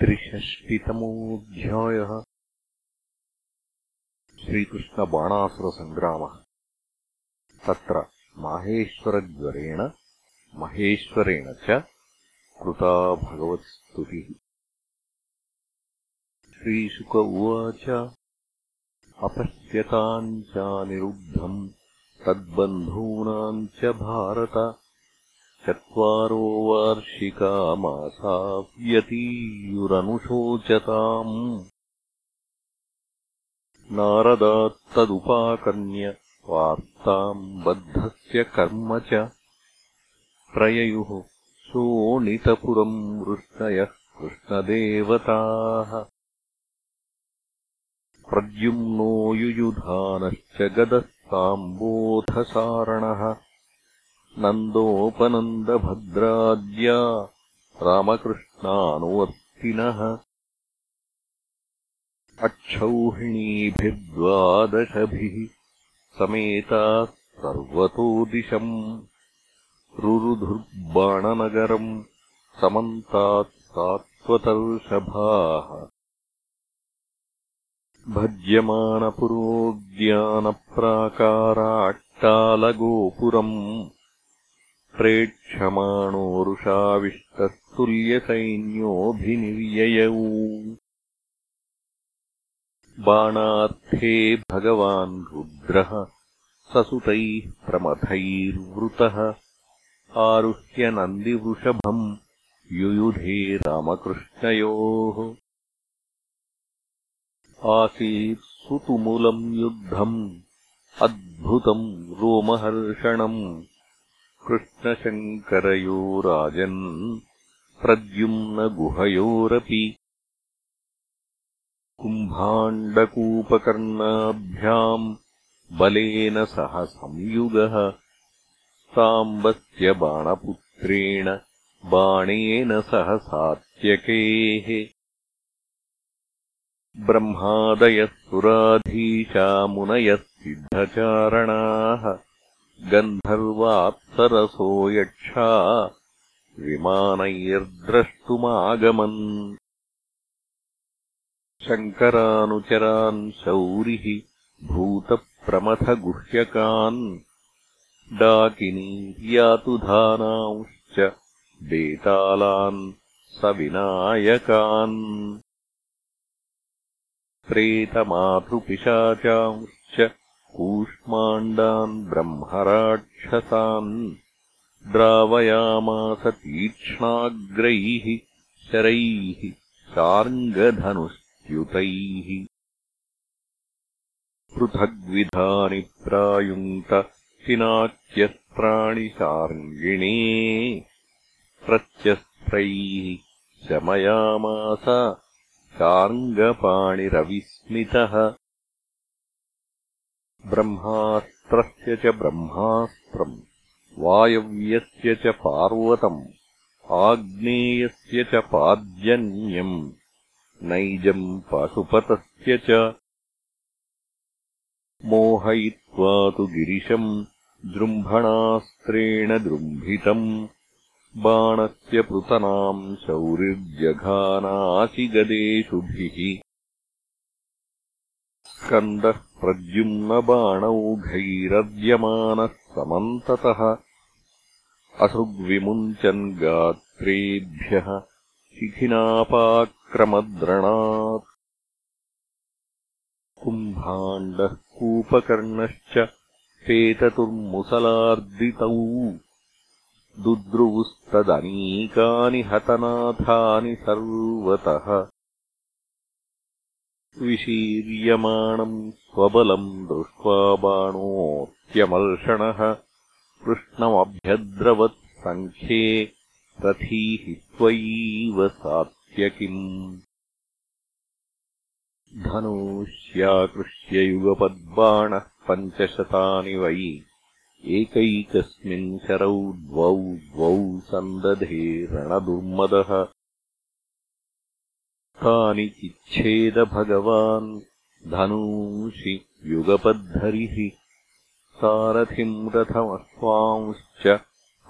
त्रिषष्टितमोऽध्यायः श्रीकृष्णबाणासुरसङ्ग्रामः। तत्र माहेश्वरज्वरेण महेश्वरेण च कृता भगवत्स्तुतिः। श्रीशुक उवाच अपश्यताम् चानिरुद्धम् तद्बन्धूनाम् च भारत चत्वारो वार्षिका मासा व्यतीयुरनुशोचताम्। नारदात्तदुपाकर्ण्य वार्ताम् बद्धस्य कर्म च। प्रययुः शोणितपुरम् वृष्णयः कृष्णदेवताः। प्रद्युम्नो युयुधानश्च गदस्ताम्बोधसारणः नन्दोपनन्दभद्राद्या रामकृष्णानुवर्तिनः अक्षौहिणीभिर्द्वादशभिः समेताः सर्वतो दिशम् रुरुधुर्बाणनगरम् समन्तात् सात्वतर्षभाः भज्यमानपुरोद्यानप्राकाराट्टालगोपुरम् प्रेक्षमाणोरुषाविष्टस्तुल्यसैन्योऽभिनिर्ययौ। बाणार्थे भगवान् रुद्रः ससुतैः प्रमथैर्वृतः। आरुह्य नन्दिवृषभम् युयुधे रामकृष्णयोः। आसीत् सुतुमुलम् युद्धम् अद्भुतम् रोमहर्षणम् कृष्णशङ्करयो राजन् प्रद्युम्नगुहयोरपि कुम्भाण्डकूपकर्णाभ्याम् बलेन सह संयुगः साम्बस्य बाणपुत्रेण बाणेन सह सात्यकेः ब्रह्मादयः सुराधीशामुनयः सिद्धचारणाः गन्धर्वाप्सरसो यक्षा विमानैर्द्रष्टुमागमन्। शङ्करानुचरान् शौरिः भूतप्रमथगुह्यकान्। डाकिनीर्यातुधानांश्च बेतालान् सविनायकान्। प्रेतमातृपिशाचांश्च कूष्माण्डान् ब्रह्मराक्षसान् द्रावयामास तीक्ष्णाग्रैः शरैः शार्ङ्गधनुस्त्युतैः पृथग्विधानि प्रायुङ्क्त पिनाच्यस्त्राणि शार्ङ्गिणे प्रत्यस्त्रैः शमयामास शार्ङ्गपाणिरविस्मितः ब्रह्मास्त्रस्य च ब्रह्मास्त्रम् वायव्यस्य च पार्वतम् आग्नेयस्य च पाद्यन्यम् नैजम् पाशुपतस्य च। मोहयित्वा तु गिरिशम् जृम्भणास्त्रेण जृम्भितम् बाणस्य पृतनाम् शौरिर्जघानाशिगदेषुभिः स्कन्दः प्रद्युम्नबाणौघैरद्यमानः समन्ततः असृग्विमुञ्चन् गात्रेभ्यः शिखिनापाक्रमद्रणात् कुम्भाण्डः कूपकर्णश्च पेततुर्मुसलार्दितौ। दुद्रुवुस्तदनीकानि हतनाथानि सर्वतः विशीर्यमाणम् स्वबलम् दृष्ट्वा बाणोऽत्यमर्षणः कृष्णमभ्यद्रवत् सङ्ख्ये रथीः त्वयैव सात्यकिम्। धनुष्याकृष्ययुगपद्बाणः पञ्चशतानि वै एकैकस्मिन् शरौ द्वौ द्वौ सन्दधे रणदुर्मदः तानि चिच्छेद भगवान् धनूंषि युगपद्धरिः सारथिम् रथमश्वांश्च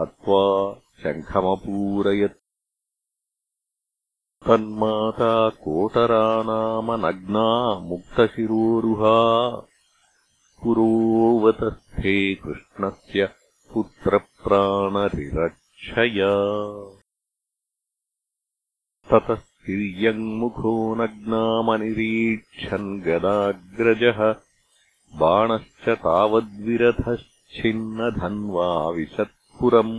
हत्वा शङ्खमपूरयत्। तन्माता कोटरा नाम नग्ना मुक्तशिरोरुहा। पुरोवतस्थे कृष्णस्य पुत्रप्राणरिरक्षया। ततः तिर्यङ्मुखो नग्नामनिरीक्षन् गदाग्रजः बाणश्च तावद्विरथश्चिन्नधन्वा विशत्पुरम्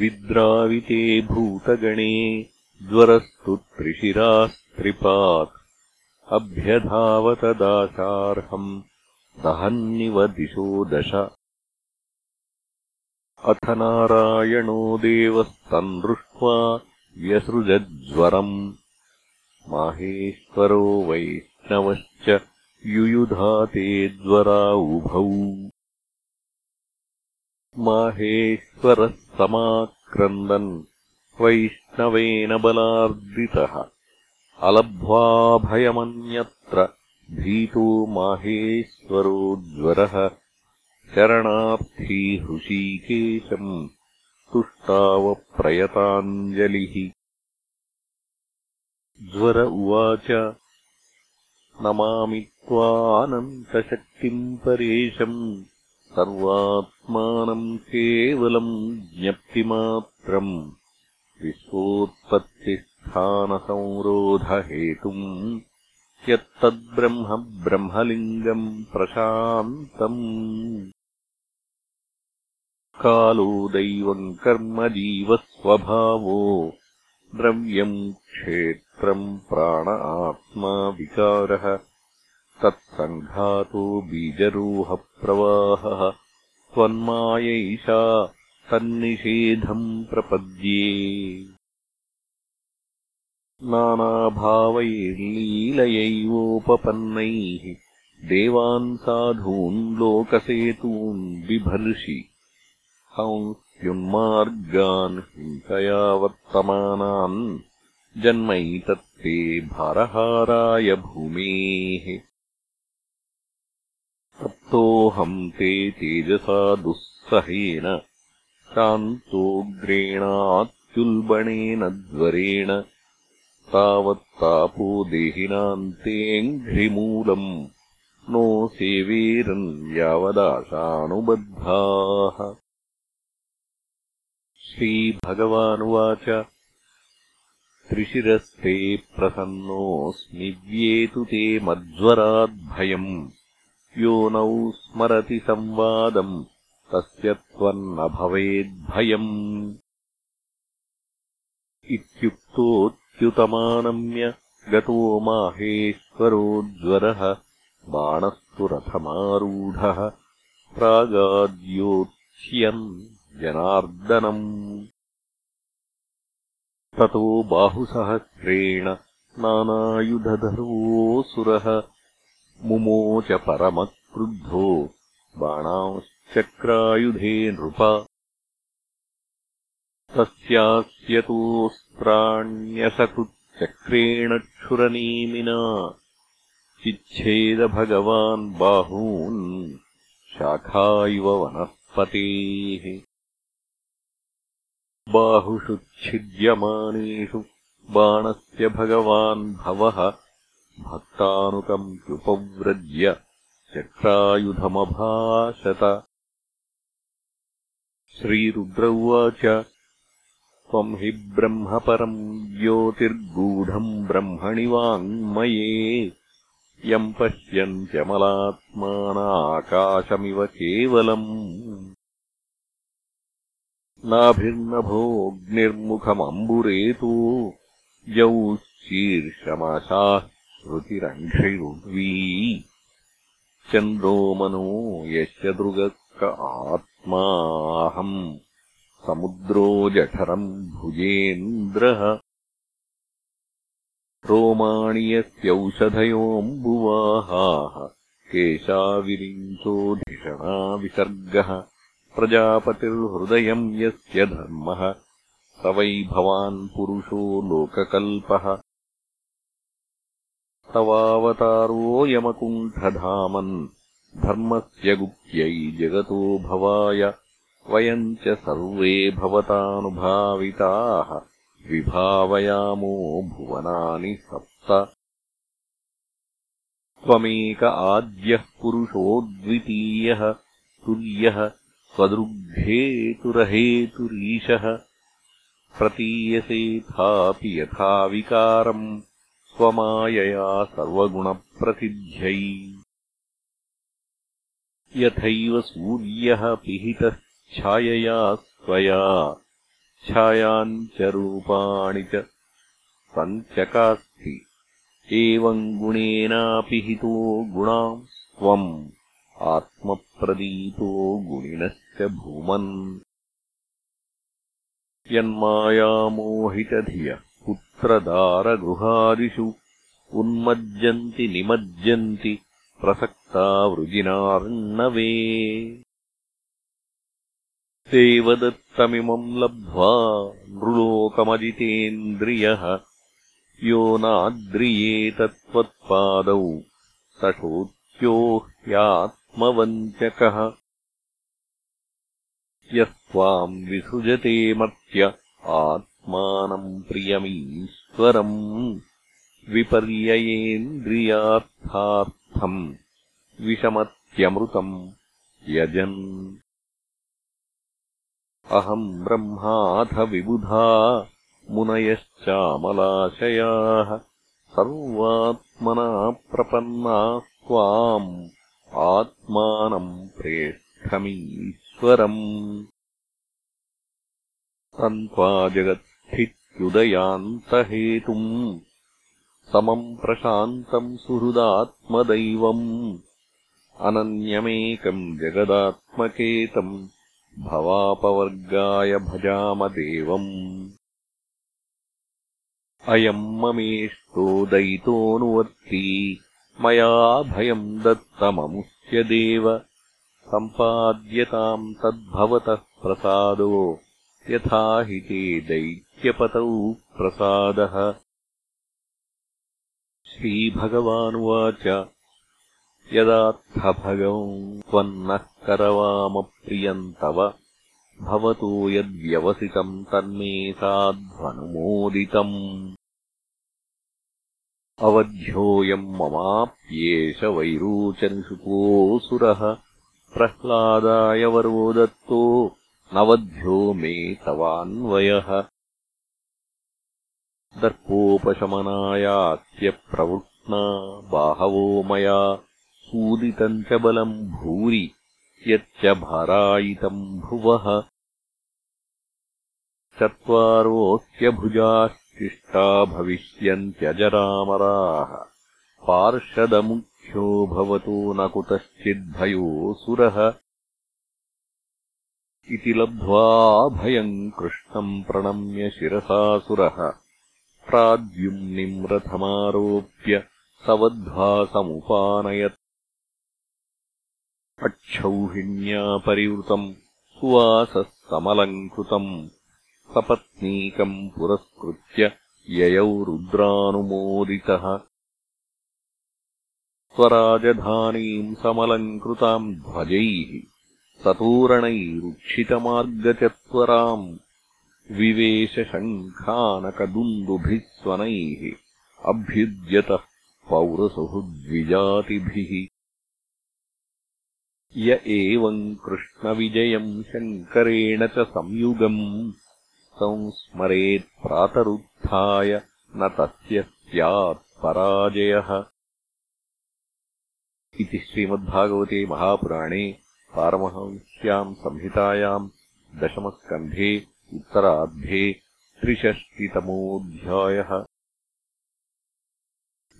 विद्राविते भूतगणे ज्वरस्तु त्रिशिरास्त्रिपात् अभ्यधावतदाशार्हम् दहन्निव दिशो दश अथ नारायणो देवस्तम् दृष्ट्वा व्यसृजज्वरम्। माहेश्वरो वैष्णवश्च युयुधाते ज्वरा उभौ माहेश्वरः समाक्रन्दन् वैष्णवेन बलार्दितः अलब्ध्वाभयमन्यत्र भीतो माहेश्वरो ज्वरः शरणार्थी हृषीकेशम् तुष्टावप्रयताञ्जलिः। ज्वर उवाच नमामि त्वानन्तशक्तिम् परेशम्। सर्वात्मानम् केवलम् ज्ञप्तिमात्रम्। विश्वोत्पत्तिस्थानसंरोधहेतुम् यत्तद्ब्रह्म ब्रह्मलिङ्गम् प्रशान्तम् कालो दैवम् कर्म जीवस्वभावो। द्रव्यम् क्षेत्रम् प्राण आत्मा विकारः। तत्सङ्घातो बीजरोहप्रवाहः। त्वन्मायैषा तन्निषेधम् प्रपद्ये। नानाभावैर्लीलयैवोपपन्नैः। देवान् साधून् लोकसेतून् बिभर्षि हंस्युन्मार्गान् हिंसया वर्तमानान् जन्मैतत्ते भारहाराय भूमेः। तप्तोऽहम् ते तेजसा दुःसहेन शान्तोऽग्रेणात्युल्बणेन ज्वरेण तावत्तापो देहिनाम् तेऽङ्घ्रिमूलम् नो सेवेरन् यावदाशानुबद्धाः श्रीभगवानुवाच। त्रिशिरस्ते प्रसन्नोऽस्मिव्येतु ते मज्वराद्भयम्। यो नौ स्मरति संवादम् तस्य त्वन्न भवेद्भयम्। इत्युक्तोऽत्युतमानम्य गतो माहेश्वरोज्वरः बाणस्तु रथमारूढः प्रागाद्योत्स्यन् जनार्दनम्। ततो बाहुसहस्रेण नानायुधधरोऽसुरः। मुमोच परमक्रुद्धो बाणांश्चक्रायुधे नृप। तस्यास्यतोऽस्त्राण्यसकृच्चक्रेण क्षुरनेमिना। चिच्छेदभगवान् बाहून् शाखा इव वनस्पतेः बाहुषु छिद्यमानेषु बाणस्य भगवान् भवः भक्तानुकम्प्युपव्रज्य चक्रायुधमभाषत श्रीरुद्र उवाच त्वम् हि ब्रह्मपरम् ज्योतिर्गूढम् ब्रह्मणि वाङ्मये यम् पश्यन्त्यमलात्मानाकाशमिव केवलम् नाभिर्नभोऽग्निर्मुखमम्बुरेतो। शीर्षमाशाः श्रुतिरङ्घ्रिरुर्वी चन्द्रोमनो यशदृगक आत्माहम्। समुद्रो जठरम् भुजेन्द्रः। रोमाणि यस्यौषधयोऽम्बुवाहाः केशाविरिञ्चोधिषणाविसर्गः प्रजापतिर्हृदयम् यस्य धर्मः। स वै भवान् पुरुषो लोककल्पः। तवावतारोऽयमकुण्ठधामन् धर्मस्य गुप्त्यै जगतो भवाय। वयम् च सर्वे भवतानुभाविताः। विभावयामो भुवनानि सप्त। त्वमेक आद्यः पुरुषोऽद्वितीयः तुल्यः स्वदृग्भेतुरहेतुरीशः प्रतीयसेथापि यथा विकारम् स्वमायया सर्वगुणप्रसिद्ध्यै। यथैव सूर्यः पिहितश्छायया स्वया छायाम् च रूपाणि च सञ्चकास्ति। एवम् गुणेनापिहितो गुणाम् स्वम् आत्मप्रदीतो गुणिनश्च भूमन्। यन्मायामोहितधियः पुत्रदारगृहादिषु उन्मज्जन्ति निमज्जन्ति प्रसक्ता वृजिनार्णवे देवदत्तमिमम् लब्ध्वा नृलोकमजितेन्द्रियः यो नाद्रियेतत्त्वत्पादौ सशोच्यो ह्यात्मवञ्चकः यस्त्वाम् विसृजते मर्त्य आत्मानम् प्रियमीश्वरम् विपर्ययेन्द्रियार्थार्थम् विषमत्यमृतम् यजन्। अहम् ब्रह्माथ विबुधा मुनयश्चामलाशयाः सर्वात्मना प्रपन्नास्त्वाम् आत्मानम् तन्त्वा जगत्स्थित्युदयान्तहेतुम् समम् प्रशान्तम् सुहृदात्मदैवम्। अनन्यमेकम् जगदात्मकेतम् भवापवर्गाय भजामदेवम्। अयम् ममेष्टो दयितोऽनुवर्ती मया भयम् दत्तममुष्यदेव सम्पाद्यताम् तद्भवतः प्रसादो। यथा हि ते दैत्यपतौ प्रसादः। श्रीभगवानुवाच। यदार्थभगवम् त्वन्नः करवामप्रियम् तव भवतो यद्व्यवसितम् तन्मे साध्वनुमोदितम्। अवध्योऽयम् ममाप्येष वैरोचनिषुकोऽसुरः प्रह्लादाय वरो दत्तो नवध्यो मे तवान्वयः। दर्पोपशमनायात्यप्रवृत्ना बाहवो मया सूदितम् च बलम् भूरि यच्च भारायितम् भुवः। चत्वारोऽस्यभुजाश्चिष्टा भविष्यन्त्यजरामराः पार्षदमुख्यो भवतो न कुतश्चिद्भयोऽसुरः इति लब्ध्वा भयम् कृष्णम् प्रणम्य शिरसासुरः प्राद्युम्निम् रथमारोप्य सवद्ध्वा समुपानयत् अक्षौहिण्या परिवृतम् सुवासः समलङ्कृतम् सपत्नीकम् पुरस्कृत्य ययौ रुद्रानुमोदितः स्वराजधानीम् समलङ्कृताम् ध्वजैः सतोरणैरुक्षितमार्गचत्वराम् विवेशशङ्खानकदुन्दुभिः स्वनैः अभ्युद्यतः पौरसुहृद्विजातिभिः। य एवम् कृष्णविजयम् शङ्करेण च संयुगम् संस्मरेत्प्रातरुत्थाय न तस्य स्यात्पराजयः इति श्रीमद्भागवते महापुराणे पारमहंस्याम् संहितायाम् दशमस्कन्धे उत्तरार्धे त्रिषष्टितमोऽध्यायः